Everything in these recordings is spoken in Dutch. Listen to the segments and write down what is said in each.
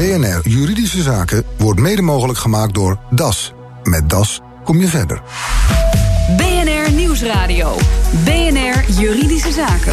BNR Juridische Zaken wordt mede mogelijk gemaakt door DAS. Met DAS kom je verder. BNR Nieuwsradio. BNR Juridische Zaken.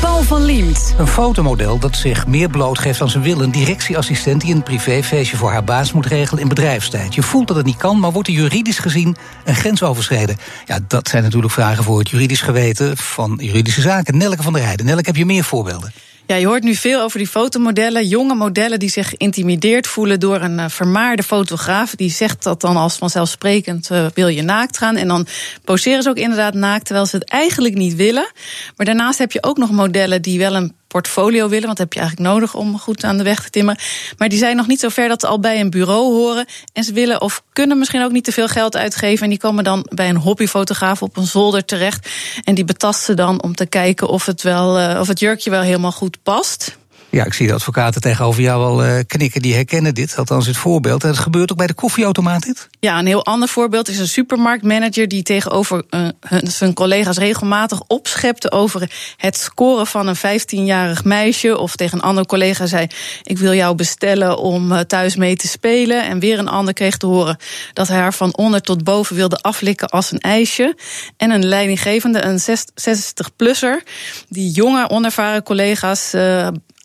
Paul van Liemt. Een fotomodel dat zich meer blootgeeft dan ze wil. Een directieassistent die een privéfeestje voor haar baas moet regelen in bedrijfstijd. Je voelt dat het niet kan, maar wordt er juridisch gezien een grens overschreden? Ja, dat zijn natuurlijk vragen voor het juridisch geweten van juridische zaken. Nelke van der Heijden. Nelke, heb je meer voorbeelden? Ja, je hoort nu veel over die fotomodellen. Jonge modellen die zich geïntimideerd voelen door een uh, vermaarde fotograaf. Die zegt dat dan als vanzelfsprekend uh, wil je naakt gaan. En dan poseren ze ook inderdaad naakt, terwijl ze het eigenlijk niet willen. Maar daarnaast heb je ook nog modellen die wel een portfolio willen. Want dat heb je eigenlijk nodig om goed aan de weg te timmen. Maar die zijn nog niet zo ver dat ze al bij een bureau horen. En ze willen of kunnen misschien ook niet te veel geld uitgeven. En die komen dan bij een hobbyfotograaf op een zolder terecht. En die betasten dan om te kijken of het, wel, uh, of het jurkje wel helemaal goed past. Ja, ik zie de advocaten tegenover jou al uh, knikken. Die herkennen dit, althans het voorbeeld. Het gebeurt ook bij de koffieautomaat dit? Ja, een heel ander voorbeeld is een supermarktmanager... die tegenover uh, zijn collega's regelmatig opschepte... over het scoren van een 15-jarig meisje. Of tegen een andere collega zei... ik wil jou bestellen om uh, thuis mee te spelen. En weer een ander kreeg te horen... dat hij haar van onder tot boven wilde aflikken als een ijsje. En een leidinggevende, een 60-plusser... die jonge, onervaren collega's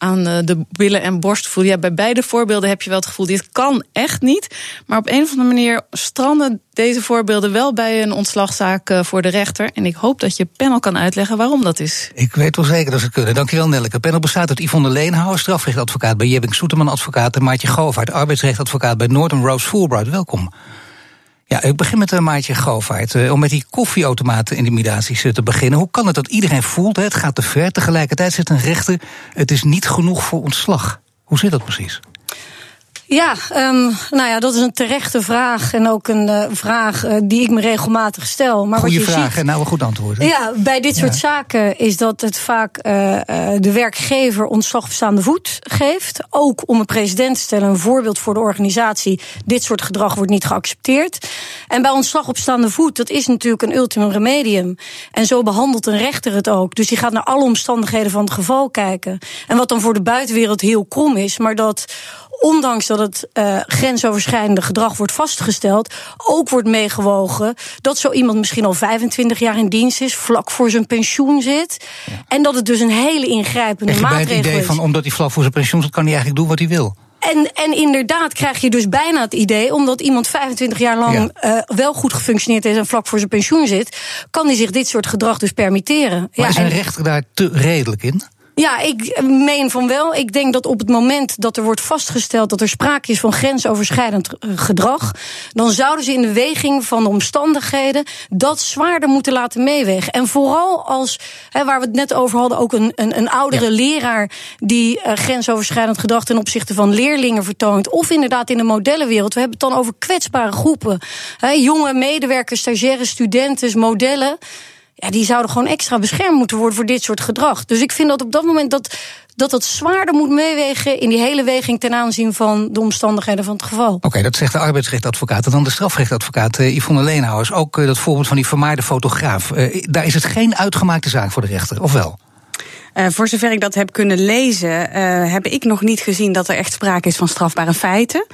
aan de billen en borst voelen. Ja, bij beide voorbeelden heb je wel het gevoel, dit kan echt niet. Maar op een of andere manier stranden deze voorbeelden wel bij een ontslagzaak voor de rechter. En ik hoop dat je panel kan uitleggen waarom dat is. Ik weet wel zeker dat ze kunnen. Dankjewel Nelke. Het panel bestaat uit Yvonne Leenhouwer, strafrechtadvocaat bij Jebbing Soeterman advocaat... en Maartje Govaert, arbeidsrechtadvocaat bij Norton Rose Fulbright. Welkom. Ja, ik begin met uh, Maartje Govaert. Uh, om met die koffieautomaten-intimidaties uh, te beginnen. Hoe kan het dat iedereen voelt, het gaat te ver. Tegelijkertijd zit een rechter, het is niet genoeg voor ontslag. Hoe zit dat precies? Ja, um, nou ja, dat is een terechte vraag. En ook een uh, vraag uh, die ik me regelmatig stel. Maar Goeie wat je vraag ziet, en nou een goed antwoord. Hè? Ja, bij dit soort Ja. zaken is dat het vaak uh, de werkgever ontslag op staande voet geeft. Ook om een president te stellen, een voorbeeld voor de organisatie. Dit soort gedrag wordt niet geaccepteerd. En bij ontslag op staande voet, dat is natuurlijk een ultimum remedium. En zo behandelt een rechter het ook. Dus die gaat naar alle omstandigheden van het geval kijken. En wat dan voor de buitenwereld heel krom is, maar dat ondanks dat het uh, grensoverschrijdende gedrag wordt vastgesteld, ook wordt meegewogen dat zo iemand misschien al 25 jaar in dienst is, vlak voor zijn pensioen zit. Ja. En dat het dus een hele ingrijpende Echt bij het maatregel idee is. van omdat hij vlak voor zijn pensioen zit, kan hij eigenlijk doen wat hij wil. En, en inderdaad krijg je dus bijna het idee, omdat iemand 25 jaar lang ja. uh, wel goed gefunctioneerd is en vlak voor zijn pensioen zit, kan hij zich dit soort gedrag dus permitteren. Maar ja, is een rechter daar te redelijk in? Ja, ik meen van wel. Ik denk dat op het moment dat er wordt vastgesteld dat er sprake is van grensoverschrijdend eh, gedrag, dan zouden ze in de weging van de omstandigheden dat zwaarder moeten laten meewegen. En vooral als, waar we het net over hadden, ook een, een, een oudere Ja. leraar die uh, grensoverschrijdend gedrag ten opzichte van leerlingen vertoont, of inderdaad in de modellenwereld. We hebben het dan over kwetsbare groepen. Hè, jonge medewerkers, stagiaires, studenten, modellen ja, die zouden gewoon extra beschermd moeten worden voor dit soort gedrag. Dus ik vind dat op dat moment dat dat, dat zwaarder moet meewegen in die hele weging ten aanzien van de omstandigheden van het geval. Oké, dat zegt de arbeidsrechtadvocaat. En dan de strafrechtadvocaat uh, Yvonne Leenhouwers. Ook uh, dat voorbeeld van die vermaarde fotograaf. Uh, daar is het geen uitgemaakte zaak voor de rechter, of wel? Uh, voor zover ik dat heb kunnen lezen, uh, heb ik nog niet gezien dat er echt sprake is van strafbare feiten.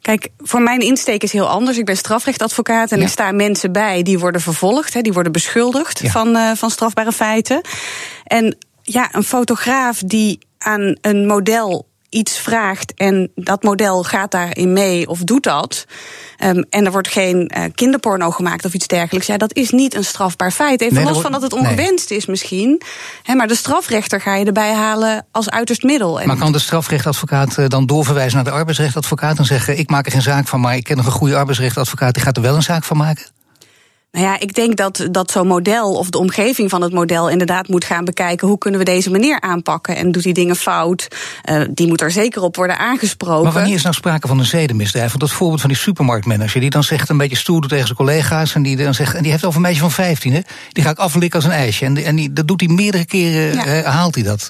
Kijk, voor mijn insteek is heel anders. Ik ben strafrechtadvocaat en ja. ik sta mensen bij die worden vervolgd, die worden beschuldigd ja. van, uh, van strafbare feiten. En ja, een fotograaf die aan een model iets vraagt en dat model gaat daarin mee of doet dat. Um, en er wordt geen uh, kinderporno gemaakt of iets dergelijks. Ja, dat is niet een strafbaar feit. Even nee, los van dat het ongewenst nee. is misschien. Hè, maar de strafrechter ga je erbij halen als uiterst middel. En maar kan de strafrechtadvocaat uh, dan doorverwijzen naar de arbeidsrechtadvocaat en zeggen: Ik maak er geen zaak van, maar ik ken nog een goede arbeidsrechtadvocaat, die gaat er wel een zaak van maken? Nou ja, ik denk dat, dat zo'n model of de omgeving van het model inderdaad moet gaan bekijken hoe kunnen we deze meneer aanpakken. En doet hij dingen fout? Uh, die moet er zeker op worden aangesproken. Maar wanneer is nou sprake van een zedenmisdrijf? Want dat voorbeeld van die supermarktmanager die dan zegt een beetje stoer tegen zijn collega's. En die dan zegt, en die heeft over een meisje van 15, hè? Die ga ik aflikken als een ijsje. En, en die, dat doet hij meerdere keren, ja. uh, haalt hij dat.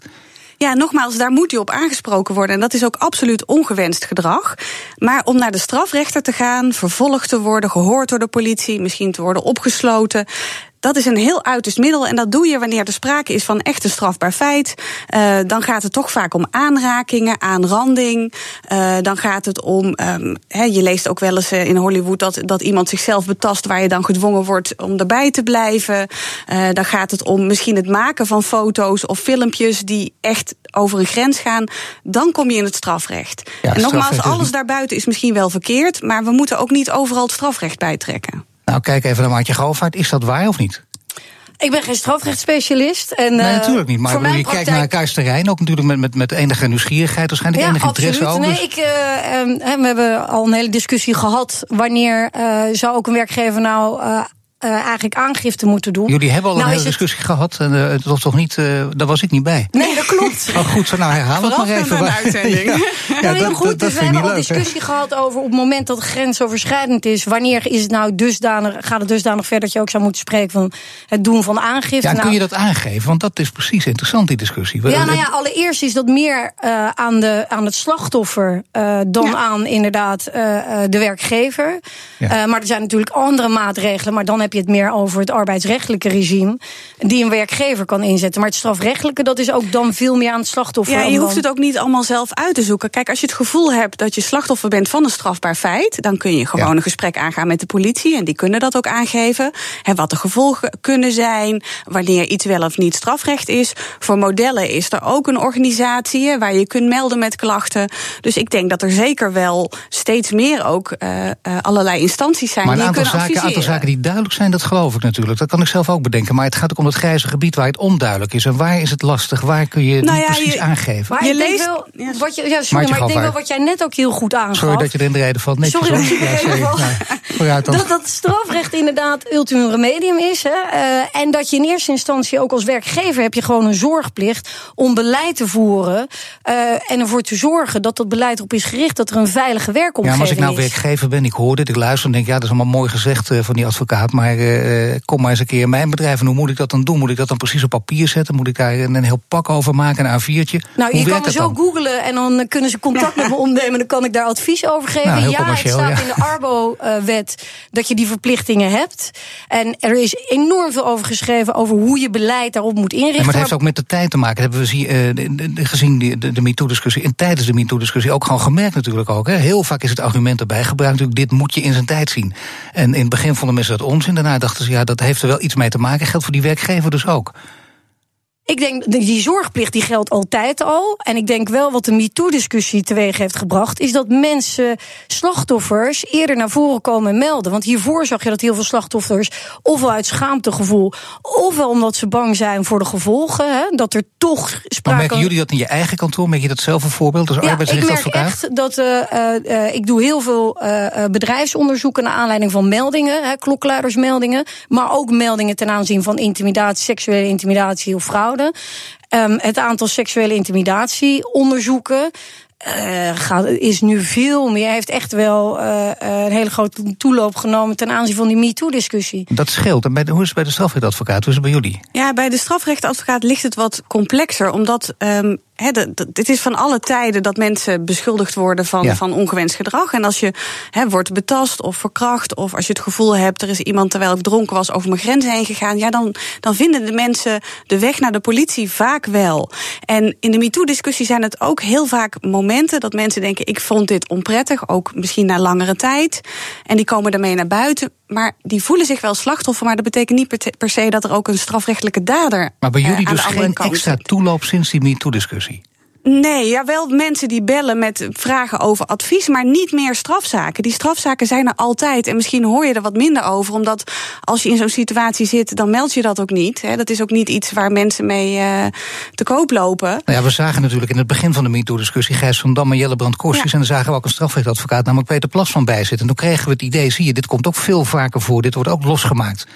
Ja, nogmaals, daar moet hij op aangesproken worden. En dat is ook absoluut ongewenst gedrag. Maar om naar de strafrechter te gaan, vervolgd te worden, gehoord door de politie, misschien te worden opgesloten. Dat is een heel uiterst middel. En dat doe je wanneer er sprake is van echt een strafbaar feit. Uh, dan gaat het toch vaak om aanrakingen, aanranding. Uh, dan gaat het om. Um, he, je leest ook wel eens in Hollywood dat, dat iemand zichzelf betast, waar je dan gedwongen wordt om erbij te blijven. Uh, dan gaat het om misschien het maken van foto's of filmpjes die echt over een grens gaan. Dan kom je in het strafrecht. Ja, en nogmaals, alles daarbuiten is misschien wel verkeerd, maar we moeten ook niet overal het strafrecht bijtrekken. Nou, kijk even naar Maartje Govaert. Is dat waar of niet? Ik ben geen strafrechtsspecialist. En, nee, natuurlijk niet. Maar je praktijk... kijkt naar Kuisterijn ook natuurlijk met, met, met enige nieuwsgierigheid. Waarschijnlijk ja, enige absoluut. interesse ook. Nee, dus... ik, uh, we hebben al een hele discussie gehad. Wanneer uh, zou ook een werkgever nou uh, uh, eigenlijk aangifte moeten doen. Jullie hebben al nou, een hele discussie het... gehad. En uh, dat was toch niet. Uh, daar was ik niet bij. Nee, dat klopt. Oh, goed, zo nou herhaal het maar even. Een uitzending. ja. ja, nou, heel goed. Dat, dat dus we hebben al een discussie gehad over op het moment dat het grensoverschrijdend is. Wanneer is het nou dusdanig, gaat het dusdanig ver dat je ook zou moeten spreken van het doen van aangifte? Ja, nou, kun je dat aangeven? Want dat is precies interessant, die discussie. Ja, nou ja, allereerst is dat meer uh, aan, de, aan het slachtoffer uh, dan ja. aan inderdaad uh, de werkgever. Ja. maar er zijn natuurlijk andere maatregelen, maar dan heb je het meer over het arbeidsrechtelijke regime die een werkgever kan inzetten. Maar het strafrechtelijke, dat is ook dan veel meer aan het slachtoffer. Ja, je hoeft het ook niet allemaal zelf uit te zoeken. Kijk, als je het gevoel hebt dat je slachtoffer bent van een strafbaar feit, dan kun je gewoon ja. een gesprek aangaan met de politie en die kunnen dat ook aangeven. Hè, wat de gevolgen kunnen zijn, wanneer iets wel of niet strafrecht is. Voor modellen is er ook een organisatie waar je kunt melden met klachten. Dus ik denk dat er zeker wel steeds meer ook uh, uh, allerlei instanties zijn maar die een aantal kunnen zaken, aantal zaken die duidelijk zijn, dat geloof ik natuurlijk. Dat kan ik zelf ook bedenken. Maar het gaat ook om het grijze gebied waar het onduidelijk is. En waar is het lastig? Waar kun je het nou ja, precies je, aangeven? Maar je leest wel, wat je, ja, sorry, maar ik denk wel wat jij net ook heel goed aangaf. Sorry dat je erin de reden valt. Netjes, sorry dat je ja, sorry. Nou, dat, dat strafrecht inderdaad ultimum remedium is. Hè, uh, en dat je in eerste instantie ook als werkgever heb je gewoon een zorgplicht om beleid te voeren. Uh, en ervoor te zorgen dat dat beleid erop is gericht dat er een veilige werkomgeving is. Ja, maar als ik nou werkgever ben, ik hoor dit, ik luister en denk, ja, dat is allemaal mooi gezegd uh, van die advocaat. Maar uh, kom maar eens een keer in mijn bedrijf en hoe moet ik dat dan doen? Moet ik dat dan precies op papier zetten? Moet ik daar een, een heel pak over maken, een A4'tje? Nou, hoe je kan me zo dan? googlen en dan kunnen ze contact met me opnemen. Dan kan ik daar advies over geven. Nou, ja, het staat ja. in de Arbo-wet dat je die verplichtingen hebt. En er is enorm veel over geschreven over hoe je beleid daarop moet inrichten. Ja, maar het heeft ook met de tijd te maken. Dat hebben we uh, gezien de, de, de MeToo-discussie en tijdens de MeToo-discussie ook gewoon gemerkt natuurlijk ook. Hè. Heel vaak is het argument erbij gebruikt. Natuurlijk, dit moet je in zijn tijd zien. En in het begin vonden mensen dat onzin. Daarna dachten ze, ja, dat heeft er wel iets mee te maken. Geldt voor die werkgever dus ook. Ik denk, die zorgplicht die geldt altijd al. En ik denk wel wat de MeToo-discussie teweeg heeft gebracht... is dat mensen, slachtoffers, eerder naar voren komen en melden. Want hiervoor zag je dat heel veel slachtoffers... ofwel uit schaamtegevoel, ofwel omdat ze bang zijn voor de gevolgen... Hè, dat er toch sprake... Maar merken jullie dat in je eigen kantoor? Merk je dat zelf een voorbeeld als ja, arbeidsrechtadvocaat? ik merk echt dat... Uh, uh, ik doe heel veel bedrijfsonderzoeken... naar aanleiding van meldingen, hè, klokluidersmeldingen... maar ook meldingen ten aanzien van intimidatie, seksuele intimidatie of fraude. Um, het aantal seksuele intimidatieonderzoeken. Uh, gaat, is nu veel meer. Hij heeft echt wel uh, een hele grote toeloop genomen ten aanzien van die MeToo-discussie. Dat scheelt. En bij de, hoe is het bij de strafrechtadvocaat? Hoe is het bij jullie? Ja, bij de strafrechtadvocaat ligt het wat complexer. Omdat um, He, het is van alle tijden dat mensen beschuldigd worden van, ja. van ongewenst gedrag. En als je he, wordt betast of verkracht, of als je het gevoel hebt er is iemand terwijl ik dronken was over mijn grens heen gegaan, ja, dan, dan vinden de mensen de weg naar de politie vaak wel. En in de MeToo-discussie zijn het ook heel vaak momenten dat mensen denken: ik vond dit onprettig, ook misschien na langere tijd. En die komen daarmee naar buiten. Maar die voelen zich wel slachtoffer, maar dat betekent niet per se dat er ook een strafrechtelijke dader. Maar bij jullie uh, dus geen extra toeloop sinds die MeToo-discussie? Nee, ja, wel mensen die bellen met vragen over advies, maar niet meer strafzaken. Die strafzaken zijn er altijd. En misschien hoor je er wat minder over, omdat als je in zo'n situatie zit, dan meld je dat ook niet. Hè. Dat is ook niet iets waar mensen mee uh, te koop lopen. Nou ja, we zagen natuurlijk in het begin van de MeToo-discussie Gijs van Dam en Jelle. Ja. En dan zagen we ook een strafrechtadvocaat, namelijk Peter Plas, van bij zitten. En toen kregen we het idee, zie je, dit komt ook veel vaker voor. Dit wordt ook losgemaakt.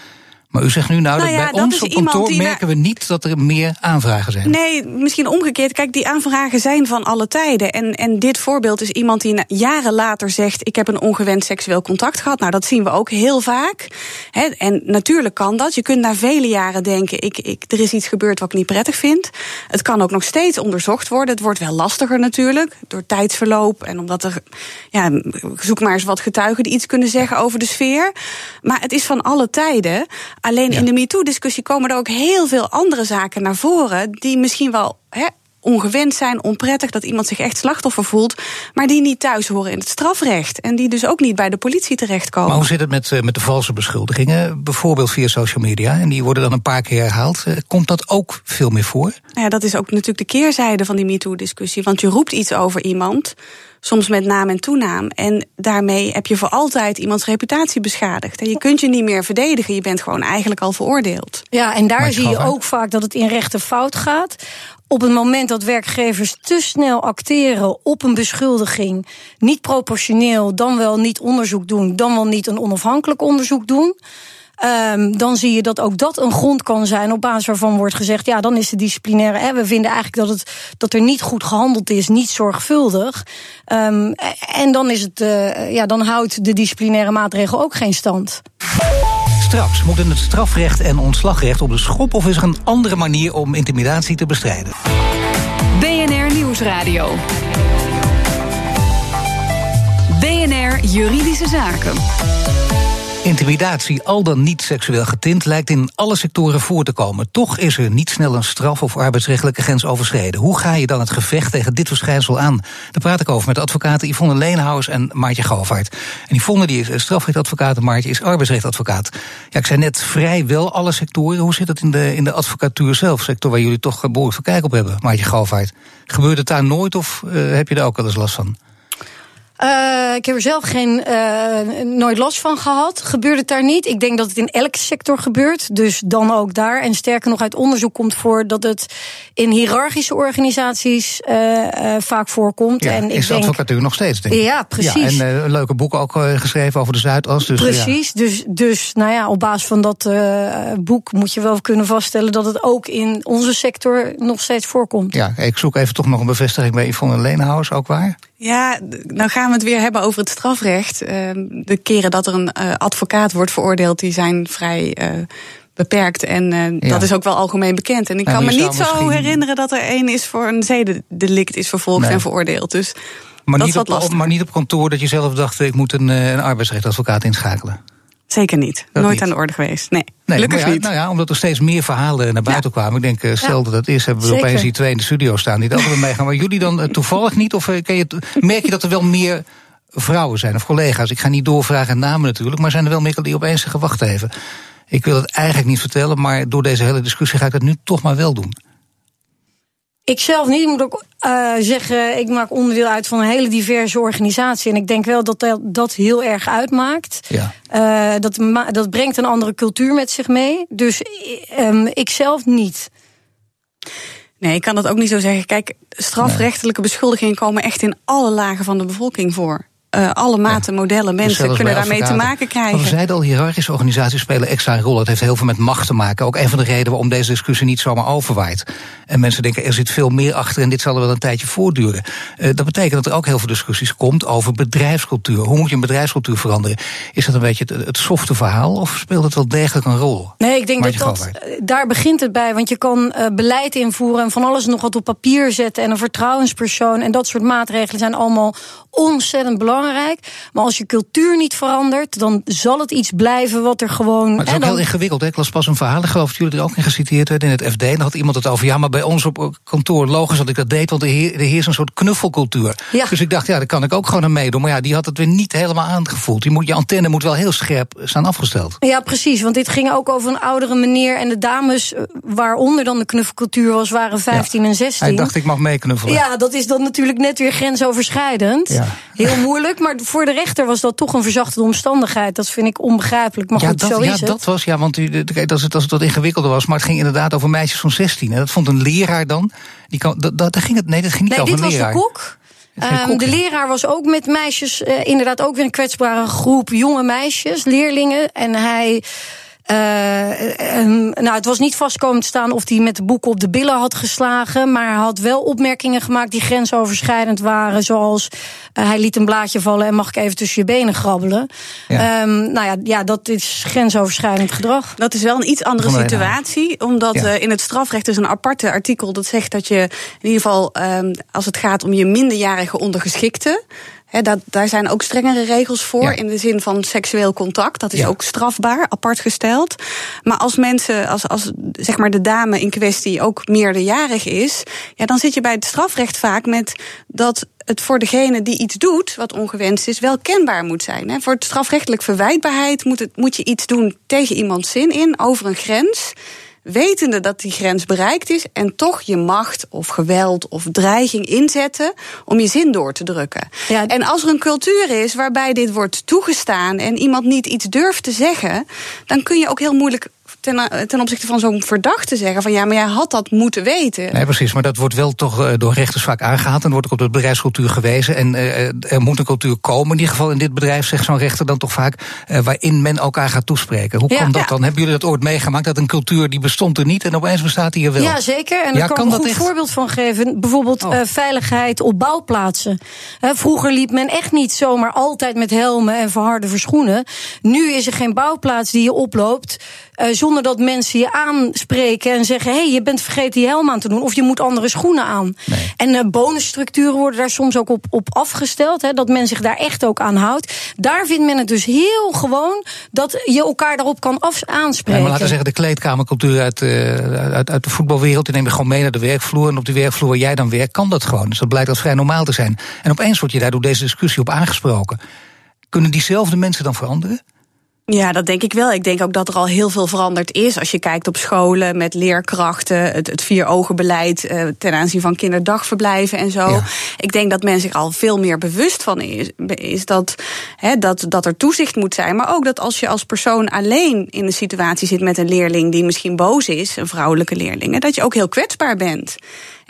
Maar u zegt nu nou, nou dat ja, bij ons op kantoor merken we niet dat er meer aanvragen zijn. Nee, misschien omgekeerd. Kijk, die aanvragen zijn van alle tijden. En, en dit voorbeeld is iemand die jaren later zegt: Ik heb een ongewenst seksueel contact gehad. Nou, dat zien we ook heel vaak. He, en natuurlijk kan dat. Je kunt na vele jaren denken: ik, ik, Er is iets gebeurd wat ik niet prettig vind. Het kan ook nog steeds onderzocht worden. Het wordt wel lastiger natuurlijk. Door tijdsverloop. En omdat er. Ja, zoek maar eens wat getuigen die iets kunnen zeggen over de sfeer. Maar het is van alle tijden Alleen in de MeToo-discussie komen er ook heel veel andere zaken naar voren. die misschien wel ongewend zijn, onprettig, dat iemand zich echt slachtoffer voelt, maar die niet thuis horen in het strafrecht en die dus ook niet bij de politie terechtkomen. Maar hoe zit het met, uh, met de valse beschuldigingen, bijvoorbeeld via social media, en die worden dan een paar keer herhaald? Uh, komt dat ook veel meer voor? Ja, dat is ook natuurlijk de keerzijde van die MeToo-discussie, want je roept iets over iemand soms met naam en toenaam. En daarmee heb je voor altijd iemands reputatie beschadigd. En je kunt je niet meer verdedigen. Je bent gewoon eigenlijk al veroordeeld. Ja, en daar zie je ook vaak dat het in rechten fout gaat. Op het moment dat werkgevers te snel acteren op een beschuldiging, niet proportioneel, dan wel niet onderzoek doen, dan wel niet een onafhankelijk onderzoek doen. Um, dan zie je dat ook dat een grond kan zijn op basis waarvan wordt gezegd: ja, dan is de disciplinaire. Hè, we vinden eigenlijk dat, het, dat er niet goed gehandeld is, niet zorgvuldig. Um, en dan, is het, uh, ja, dan houdt de disciplinaire maatregel ook geen stand. Straks moeten het strafrecht en ontslagrecht op de schop... of is er een andere manier om intimidatie te bestrijden? BNR Nieuwsradio. BNR Juridische Zaken. Intimidatie, al dan niet seksueel getint, lijkt in alle sectoren voor te komen. Toch is er niet snel een straf of arbeidsrechtelijke grens overschreden. Hoe ga je dan het gevecht tegen dit verschijnsel aan? Daar praat ik over met advocaten Yvonne Leenhaus en Maartje Govaert. En Yvonne die is strafrechtadvocaat en Maartje is arbeidsrechtadvocaat. Ja, ik zei net vrijwel alle sectoren. Hoe zit het in de, in de advocatuur zelf, sector waar jullie toch behoorlijk veel kijk op hebben, Maartje Govaert? Gebeurt het daar nooit of uh, heb je daar ook wel eens last van? Uh, ik heb er zelf geen, uh, nooit last van gehad. Gebeurt het daar niet? Ik denk dat het in elke sector gebeurt. Dus dan ook daar. En sterker nog, uit onderzoek komt voor dat het in hiërarchische organisaties uh, vaak voorkomt. Ja, en is ik denk, advocatuur nog steeds, denk ik. Ja, precies. Ja, en leuke boeken ook geschreven over de Zuidas. Dus, precies. Ja. Dus, dus nou ja, op basis van dat boek moet je wel kunnen vaststellen dat het ook in onze sector nog steeds voorkomt. Ja, ik zoek even toch nog een bevestiging bij Yvonne Leenhaus, ook waar? Ja, nou gaan we het weer hebben over het strafrecht. Ehm, de keren dat er een uh, advocaat wordt veroordeeld, die zijn vrij uh, beperkt. En uh, ja. dat is ook wel algemeen bekend. En ik kan me niet zo misschien... herinneren dat er één is voor een zedendelict is vervolgd nee. en veroordeeld. Dus maar dat niet, is op, wat op, maar niet op kantoor dat je zelf dacht, ik moet een, een arbeidsrechtadvocaat inschakelen. Zeker niet. Dat Nooit niet. aan de orde geweest. Nee, nee gelukkig ja, niet. Nou ja, omdat er steeds meer verhalen naar buiten ja. kwamen. Ik denk, uh, stel ja. dat dat is, hebben we Zeker. opeens die twee in de studio staan die het allemaal meegaan. Maar jullie dan uh, toevallig niet? Of uh, je, merk je dat er wel meer vrouwen zijn of collega's? Ik ga niet doorvragen namen natuurlijk, maar zijn er wel meer die opeens zeggen, wacht even. Ik wil het eigenlijk niet vertellen, maar door deze hele discussie ga ik het nu toch maar wel doen. Ik zelf niet. Ik moet ook uh, zeggen, ik maak onderdeel uit van een hele diverse organisatie. En ik denk wel dat dat heel erg uitmaakt. Ja. Uh, dat, dat brengt een andere cultuur met zich mee. Dus um, ik zelf niet. Nee, ik kan dat ook niet zo zeggen. Kijk, strafrechtelijke beschuldigingen komen echt in alle lagen van de bevolking voor. Uh, alle maten, ja. modellen, mensen dus kunnen daarmee te maken krijgen. Maar we zeiden al, hiërarchische organisaties spelen extra een rol. Het heeft heel veel met macht te maken. Ook een van de redenen waarom deze discussie niet zomaar overwaait. En mensen denken, er zit veel meer achter en dit zal er wel een tijdje voortduren. Uh, dat betekent dat er ook heel veel discussies komt over bedrijfscultuur. Hoe moet je een bedrijfscultuur veranderen? Is dat een beetje het, het softe verhaal of speelt het wel degelijk een rol? Nee, ik denk dat, dat daar begint het bij. Want je kan uh, beleid invoeren en van alles nog wat op papier zetten en een vertrouwenspersoon en dat soort maatregelen zijn allemaal ontzettend belangrijk. Maar als je cultuur niet verandert, dan zal het iets blijven wat er gewoon. Maar het is ook dan... heel ingewikkeld. Hè? Ik las pas een verhaal, ik geloof dat jullie er ook in geciteerd werden in het FD. Dan had iemand het over. Ja, maar bij ons op kantoor, logisch dat ik dat deed, want er heerst een soort knuffelcultuur. Ja. Dus ik dacht, ja, daar kan ik ook gewoon aan meedoen. Maar ja, die had het weer niet helemaal aangevoeld. Je, moet, je antenne moet wel heel scherp staan afgesteld. Ja, precies. Want dit ging ook over een oudere meneer. En de dames, waaronder dan de knuffelcultuur was, waren 15 ja. en 16. Hij dacht, ik mag meeknuffelen. Ja, dat is dan natuurlijk net weer grensoverschrijdend. Ja. Heel moeilijk. Maar voor de rechter was dat toch een verzachte omstandigheid. Dat vind ik onbegrijpelijk. Maar ja, goed, dat, zo ja, is het. dat was, ja, want u, als, het, als het wat ingewikkelder was. Maar het ging inderdaad over meisjes van 16. En dat vond een leraar dan. Die kan, dat, dat, ging het, nee, dat ging niet nee, over dit een leraar. was de kok. Um, de leraar was ook met meisjes, uh, inderdaad ook weer een kwetsbare groep jonge meisjes, leerlingen. En hij. Uh, um, nou, het was niet vastkomen te staan of hij met de boeken op de billen had geslagen. Maar hij had wel opmerkingen gemaakt die grensoverschrijdend waren. Zoals uh, hij liet een blaadje vallen en mag ik even tussen je benen grabbelen. Ja. Um, nou ja, ja, dat is grensoverschrijdend gedrag. Dat is wel een iets andere situatie. Omdat ja. uh, in het strafrecht is een aparte artikel dat zegt dat je in ieder geval, um, als het gaat om je minderjarige ondergeschikte. Dat, daar zijn ook strengere regels voor. In de zin van seksueel contact. Dat is ook strafbaar, apart gesteld. Maar als mensen, als, als zeg maar de dame in kwestie ook meerderjarig is. Ja, dan zit je bij het strafrecht vaak met dat het voor degene die iets doet wat ongewenst is, wel kenbaar moet zijn. Voor het strafrechtelijk verwijtbaarheid moet, het, moet je iets doen tegen iemands zin in, over een grens wetende dat die grens bereikt is en toch je macht of geweld of dreiging inzetten om je zin door te drukken. Ja. En als er een cultuur is waarbij dit wordt toegestaan en iemand niet iets durft te zeggen, dan kun je ook heel moeilijk ten, eh, ten opzichte van zo'n verdachte zeggen van ja, maar jij had dat moeten weten. Nee, precies, maar dat wordt wel toch uh, door rechters vaak aangehaald. En wordt ook op de bedrijfscultuur gewezen. En uh, er moet een cultuur komen, in ieder geval in dit bedrijf, zegt zo'n rechter dan toch vaak, waarin men elkaar gaat toespreken. Hoe ja, kan dat dan? Hebben jullie dat ooit meegemaakt? Dat een cultuur die bestond er niet en opeens bestaat die er wel? Ja, zeker. En daar kan, ik een goed voorbeeld van geven. Bijvoorbeeld oh. veiligheid op bouwplaatsen. vroeger liep men echt niet zomaar altijd met helmen en verharde verschoenen. Nu is er geen bouwplaats die je oploopt zonder dat mensen je aanspreken en zeggen: hé, hey, je bent vergeten je helm aan te doen. Of je moet andere schoenen aan. En uh, bonusstructuren worden daar soms ook op, op afgesteld. Hè, dat men zich daar echt ook aan houdt. Daar vindt men het dus heel gewoon dat je elkaar daarop kan af aanspreken. Ja, maar laten we zeggen, de kleedkamercultuur uit, uh, uit, uit de voetbalwereld. Die neem je gewoon mee naar de werkvloer. En op die werkvloer waar jij dan werkt, kan dat gewoon. Dus dat blijkt als vrij normaal te zijn. En opeens word je daar door deze discussie op aangesproken. Kunnen diezelfde mensen dan veranderen? Ja, dat denk ik wel. Ik denk ook dat er al heel veel veranderd is. Als je kijkt op scholen met leerkrachten, het, het vier-ogen-beleid uh, ten aanzien van kinderdagverblijven en zo. Ik denk dat men zich al veel meer bewust van is, is dat, hè, dat, dat er toezicht moet zijn. Maar ook dat als je als persoon alleen in een situatie zit met een leerling die misschien boos is, een vrouwelijke leerling, dat je ook heel kwetsbaar bent.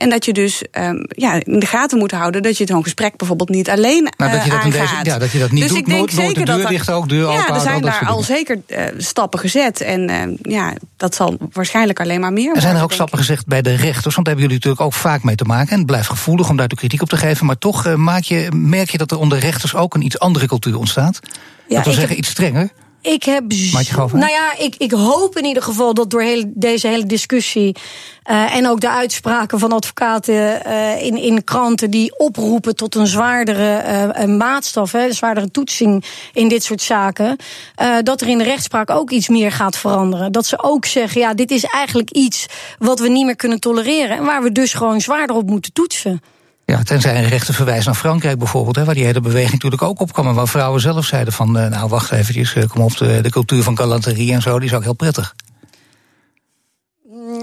En dat je dus um, ja, in de gaten moet houden dat je zo'n gesprek bijvoorbeeld niet alleen nou, dat je dat aangaat. Deze, ja, dat je dat niet dus doet. Ik denk nooit, de deur dicht ook, deur Ja, er zijn daar al zeker uh, stappen gezet. En uh, ja, dat zal waarschijnlijk alleen maar meer Er zijn er ook stappen gezegd bij de rechters. Want daar hebben jullie natuurlijk ook vaak mee te maken. En het blijft gevoelig om daar de kritiek op te geven. Maar toch uh, maak je, merk je dat er onder rechters ook een iets andere cultuur ontstaat. Ja, dat wil zeggen, iets strenger. Ik heb. Nou ja, ik, ik hoop in ieder geval dat door heel, deze hele discussie. Uh, en ook de uitspraken van advocaten uh, in, in kranten die oproepen tot een zwaardere uh, maatstaf, hè, een zwaardere toetsing in dit soort zaken. dat er in de rechtspraak ook iets meer gaat veranderen. Dat ze ook zeggen: ja, dit is eigenlijk iets wat we niet meer kunnen tolereren. En waar we dus gewoon zwaarder op moeten toetsen. Ja, tenzij een rechter verwijst naar Frankrijk bijvoorbeeld, hè, waar die hele beweging natuurlijk ook opkwam. En waar vrouwen zelf zeiden van, uh, nou wacht eventjes, uh, kom op, de, de cultuur van galanterie en zo, die is ook heel prettig.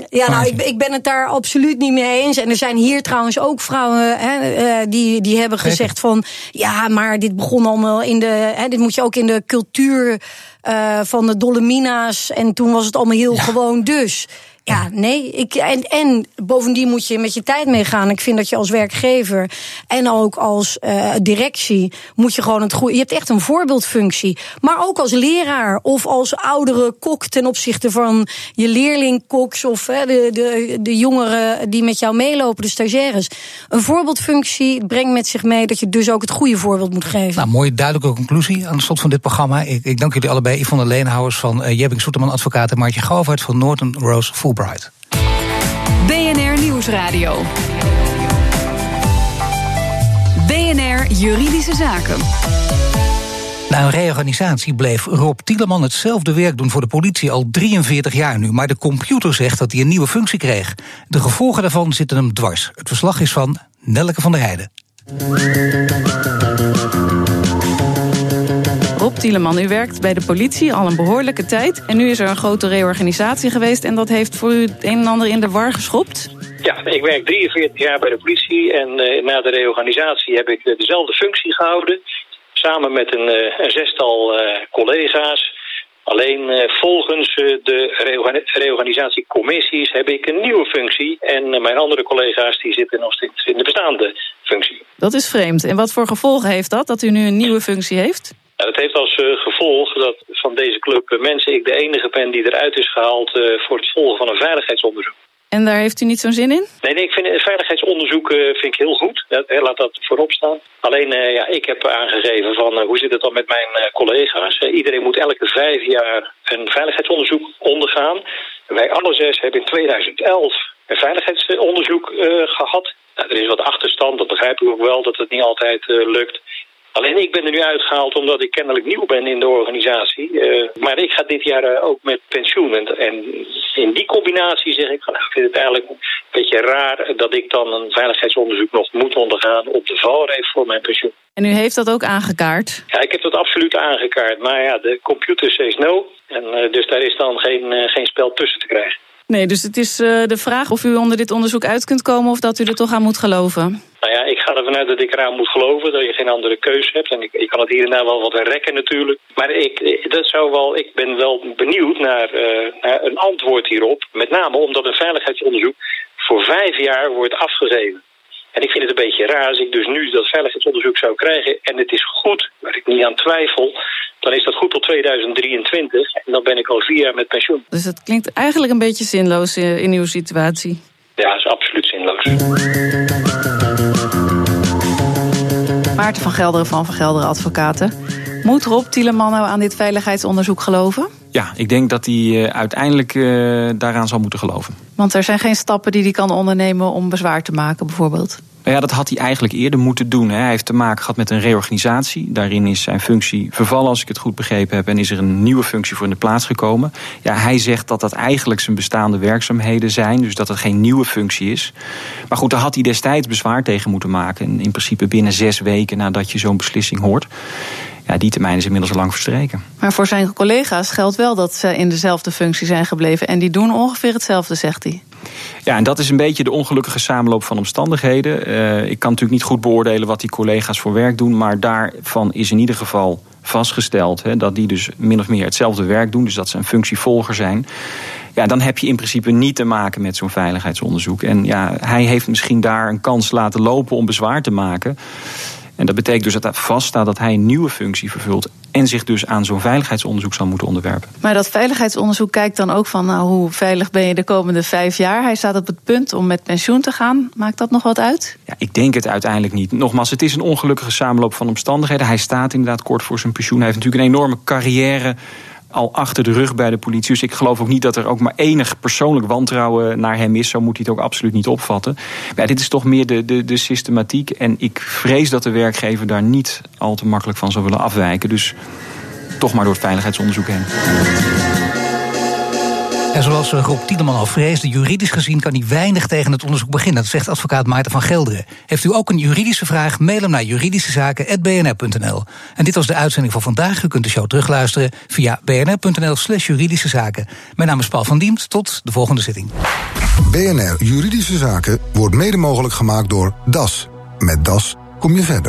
Ja, nou, ik, ik ben het daar absoluut niet mee eens. En er zijn hier trouwens ook vrouwen hè, uh, die, die hebben gezegd van... ja, maar dit begon allemaal in de... Hè, dit moet je ook in de cultuur uh, van de Dolomina's... en toen was het allemaal heel ja. gewoon dus. Ja, nee. Ik, en, en bovendien moet je met je tijd meegaan. Ik vind dat je als werkgever en ook als uh, directie moet je gewoon het goede. Je hebt echt een voorbeeldfunctie. Maar ook als leraar of als oudere kok ten opzichte van je leerlingkoks of de, de, de jongeren die met jou meelopen, de stagiaires. Een voorbeeldfunctie brengt met zich mee dat je dus ook het goede voorbeeld moet geven. Nou, mooie duidelijke conclusie aan het slot van dit programma. Ik, ik dank jullie allebei. Yvonne Leenhouwers van uh, Jebbing Soeterman Advocaat en Maartje Govaert van Norton Rose BNR Nieuwsradio. BNR Juridische Zaken. Na een reorganisatie bleef Rob Tieleman hetzelfde werk doen voor de politie al 43 jaar nu. Maar de computer zegt dat hij een nieuwe functie kreeg. De gevolgen daarvan zitten hem dwars. Het verslag is van Nelke van der Heijden. Tieleman, u werkt bij de politie al een behoorlijke tijd. En nu is er een grote reorganisatie geweest. En dat heeft voor u het een en ander in de war geschopt? Ja, ik werk 43 jaar bij de politie. En uh, na de reorganisatie heb ik dezelfde functie gehouden. Samen met een, uh, een zestal collega's. Alleen volgens de reorganisatiecommissies heb ik een nieuwe functie. En mijn andere collega's die zitten nog steeds in de bestaande functie. Dat is vreemd. En wat voor gevolgen heeft dat, dat u nu een nieuwe functie heeft? Dat heeft als uh, gevolg dat van deze club uh, mensen ik de enige ben die eruit is gehaald uh, voor het volgen van een veiligheidsonderzoek. En daar heeft u niet zo'n zin in? Nee, nee ik vind een veiligheidsonderzoek vind ik heel goed. laat dat voorop staan. Alleen, ja, ik heb aangegeven van hoe zit het dan met mijn collega's. iedereen moet elke vijf jaar een veiligheidsonderzoek ondergaan. Wij alle zes hebben in 2011 een veiligheidsonderzoek gehad. Nou, er is wat achterstand, dat begrijp ik ook wel, dat het niet altijd lukt. Alleen ik ben er nu uitgehaald omdat ik kennelijk nieuw ben in de organisatie. Uh, maar ik ga dit jaar uh, ook met pensioen. En, en, in die combinatie zeg ik, nou, ik vind het eigenlijk een beetje raar dat ik dan een veiligheidsonderzoek nog moet ondergaan op de valreep voor mijn pensioen. En u heeft dat ook aangekaart? Ja, ik heb dat absoluut aangekaart. Maar ja, de computer says no. En uh, dus daar is dan geen, geen spel tussen te krijgen. Nee, dus het is uh, de vraag of u onder dit onderzoek uit kunt komen of dat u er toch aan moet geloven. Nou ja, ik ga ervan uit dat ik eraan moet geloven, dat je geen andere keuze hebt. En ik, ik kan het hier en daar wel wat rekken natuurlijk. Maar ik, dat zou wel, ik ben wel benieuwd naar, uh, naar een antwoord hierop. Met name omdat een veiligheidsonderzoek voor vijf jaar wordt afgegeven. En ik vind het een beetje raar als ik dus nu dat veiligheidsonderzoek zou krijgen... en het is goed, waar ik niet aan twijfel... dan is dat goed tot 2023 en dan ben ik al vier jaar met pensioen. Dus dat klinkt eigenlijk een beetje zinloos eh, in uw situatie. Ja, dat is absoluut zinloos. Maarten van Gelderen van Van Gelderen Advocaten. Moet Rob Tieleman nou aan dit veiligheidsonderzoek geloven? Ja, ik denk dat hij uh, uiteindelijk uh, daaraan zal moeten geloven. Want er zijn geen stappen die hij kan ondernemen om bezwaar te maken, bijvoorbeeld? Ja, dat had hij eigenlijk eerder moeten doen. Hij heeft te maken gehad met een reorganisatie. Daarin is zijn functie vervallen, als ik het goed begrepen heb. En is er een nieuwe functie voor in de plaats gekomen. Ja, hij zegt dat dat eigenlijk zijn bestaande werkzaamheden zijn. Dus dat het geen nieuwe functie is. Maar goed, daar had hij destijds bezwaar tegen moeten maken. En in principe binnen zes weken nadat je zo'n beslissing hoort. Ja, die termijn is inmiddels lang verstreken. Maar voor zijn collega's geldt wel dat ze in dezelfde functie zijn gebleven. En die doen ongeveer hetzelfde, zegt hij. Ja, en dat is een beetje de ongelukkige samenloop van omstandigheden. Uh, ik kan natuurlijk niet goed beoordelen wat die collega's voor werk doen. Maar daarvan is in ieder geval vastgesteld hè, dat die dus min of meer hetzelfde werk doen. Dus dat ze een functievolger zijn. Ja, dan heb je in principe niet te maken met zo'n veiligheidsonderzoek. En ja, hij heeft misschien daar een kans laten lopen om bezwaar te maken. En dat betekent dus dat daar vaststaat dat hij een nieuwe functie vervult. En zich dus aan zo'n veiligheidsonderzoek zal moeten onderwerpen. Maar dat veiligheidsonderzoek kijkt dan ook van nou, hoe veilig ben je de komende vijf jaar. Hij staat op het punt om met pensioen te gaan. Maakt dat nog wat uit? Ja, ik denk het uiteindelijk niet. Nogmaals, het is een ongelukkige samenloop van omstandigheden. Hij staat inderdaad kort voor zijn pensioen. Hij heeft natuurlijk een enorme carrière al achter de rug bij de politie. Dus ik geloof ook niet dat er ook maar enig persoonlijk wantrouwen naar hem is. Zo moet hij het ook absoluut niet opvatten. Maar dit is toch meer de, de, de systematiek. En ik vrees dat de werkgever daar niet al te makkelijk van zou willen afwijken. Dus toch maar door het veiligheidsonderzoek heen. En zoals Rob Tiedeman al vreesde, juridisch gezien kan hij weinig tegen het onderzoek beginnen. Dat zegt advocaat Maarten van Gelderen. Heeft u ook een juridische vraag? Mail hem naar juridischezaken.bnr.nl. En dit was de uitzending van vandaag. U kunt de show terugluisteren via bnr.nl slash juridische zaken. Mijn naam is Paul van Diemt. Tot de volgende zitting. BNR Juridische Zaken wordt mede mogelijk gemaakt door DAS. Met DAS kom je verder.